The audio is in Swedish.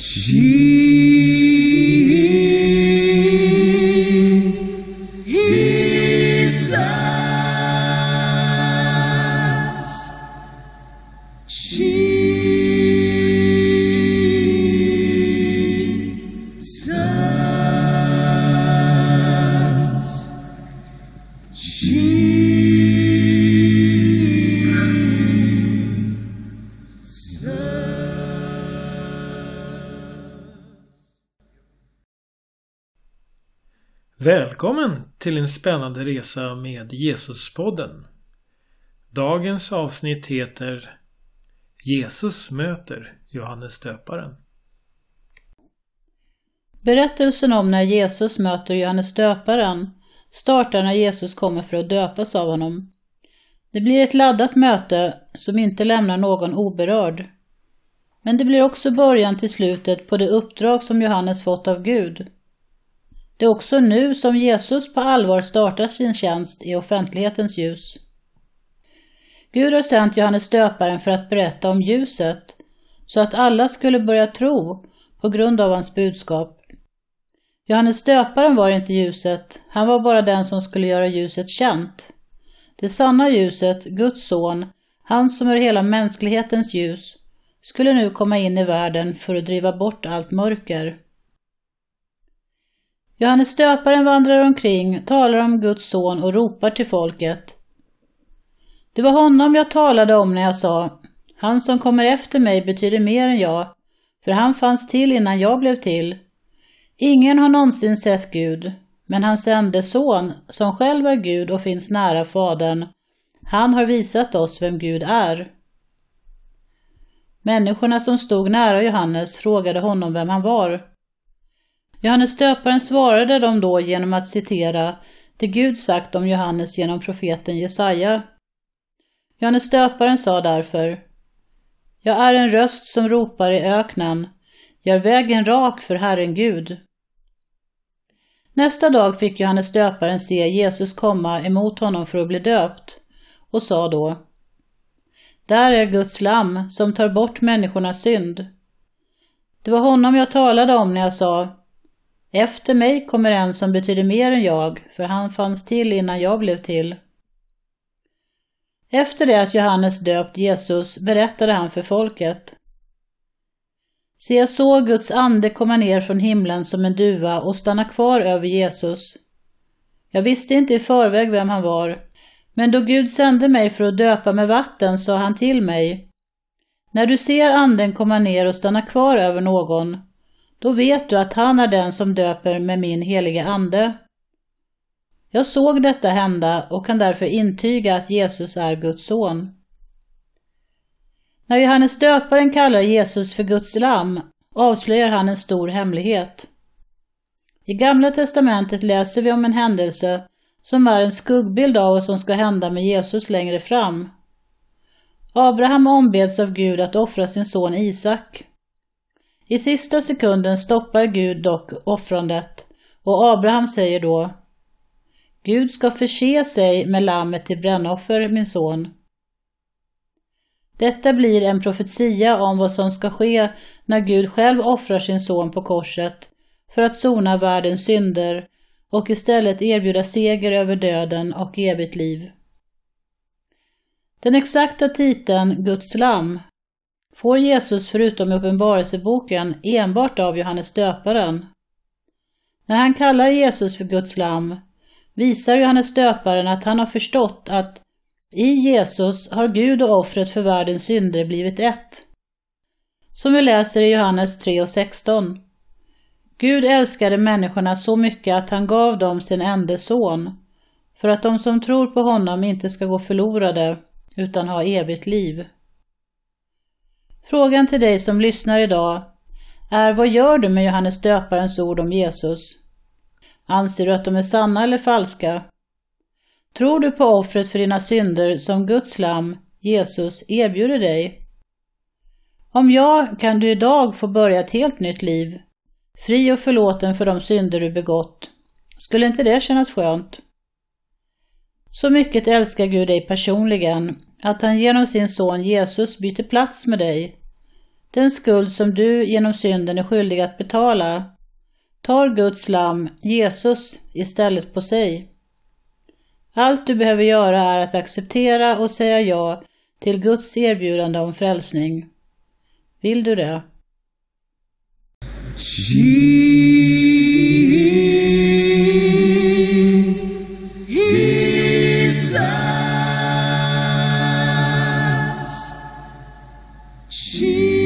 Jesus. Välkommen till en spännande resa med Jesuspodden. Dagens avsnitt heter Jesus möter Johannes döparen. Berättelsen om när Jesus möter Johannes döparen startar när Jesus kommer för att döpas av honom. Det blir ett laddat möte som inte lämnar någon oberörd. Men det blir också början till slutet på det uppdrag som Johannes fått av Gud. Det är också nu som Jesus på allvar startar sin tjänst i offentlighetens ljus. Gud har sänt Johannes döparen för att berätta om ljuset, så att alla skulle börja tro på grund av hans budskap. Johannes döparen var inte ljuset, han var bara den som skulle göra ljuset känt. Det sanna ljuset, Guds son, han som är hela mänsklighetens ljus, skulle nu komma in i världen för att driva bort allt mörker. Johannes döparen vandrar omkring, talar om Guds son och ropar till folket. Det var honom jag talade om när jag sa, han som kommer efter mig betyder mer än jag, för han fanns till innan jag blev till. Ingen har någonsin sett Gud, men hans enda son, som själv är Gud och finns nära Fadern, han har visat oss vem Gud är. Människorna som stod nära Johannes frågade honom vem han var. Johannes döparen svarade dem då genom att citera det Gud sagt om Johannes genom profeten Jesaja. Johannes döparen sa därför Jag är en röst som ropar i öknen, gör vägen rak för Herren Gud. Nästa dag fick Johannes döparen se Jesus komma emot honom för att bli döpt och sa då Där är Guds lamm som tar bort människornas synd. Det var honom jag talade om när jag sa efter mig kommer en som betyder mer än jag, för han fanns till innan jag blev till. Efter det att Johannes döpt Jesus berättade han för folket. Se, jag såg Guds ande komma ner från himlen som en duva och stanna kvar över Jesus. Jag visste inte i förväg vem han var, men då Gud sände mig för att döpa med vatten sa han till mig. När du ser anden komma ner och stanna kvar över någon, då vet du att han är den som döper med min helige ande. Jag såg detta hända och kan därför intyga att Jesus är Guds son. När Johannes döparen kallar Jesus för Guds lamm avslöjar han en stor hemlighet. I Gamla testamentet läser vi om en händelse som är en skuggbild av vad som ska hända med Jesus längre fram. Abraham ombeds av Gud att offra sin son Isak. I sista sekunden stoppar Gud dock offrandet och Abraham säger då Gud ska förse sig med lammet till brännoffer, min son. Detta blir en profetia om vad som ska ske när Gud själv offrar sin son på korset för att sona världens synder och istället erbjuda seger över döden och evigt liv. Den exakta titeln Guds lam får Jesus förutom i Uppenbarelseboken enbart av Johannes döparen. När han kallar Jesus för Guds lam visar Johannes döparen att han har förstått att i Jesus har Gud och offret för världens synder blivit ett. Som vi läser i Johannes 3 och 16. Gud älskade människorna så mycket att han gav dem sin enda son, för att de som tror på honom inte ska gå förlorade utan ha evigt liv. Frågan till dig som lyssnar idag är vad gör du med Johannes döparens ord om Jesus? Anser du att de är sanna eller falska? Tror du på offret för dina synder som Guds lam, Jesus, erbjuder dig? Om ja, kan du idag få börja ett helt nytt liv, fri och förlåten för de synder du begått. Skulle inte det kännas skönt? Så mycket älskar Gud dig personligen att han genom sin son Jesus byter plats med dig Den skuld som du genom synden är skyldig att betala tar Guds lam, Jesus, istället på sig. Allt du behöver göra är att acceptera och säga ja till Guds erbjudande om frälsning. Vill du det? Jesus. 心。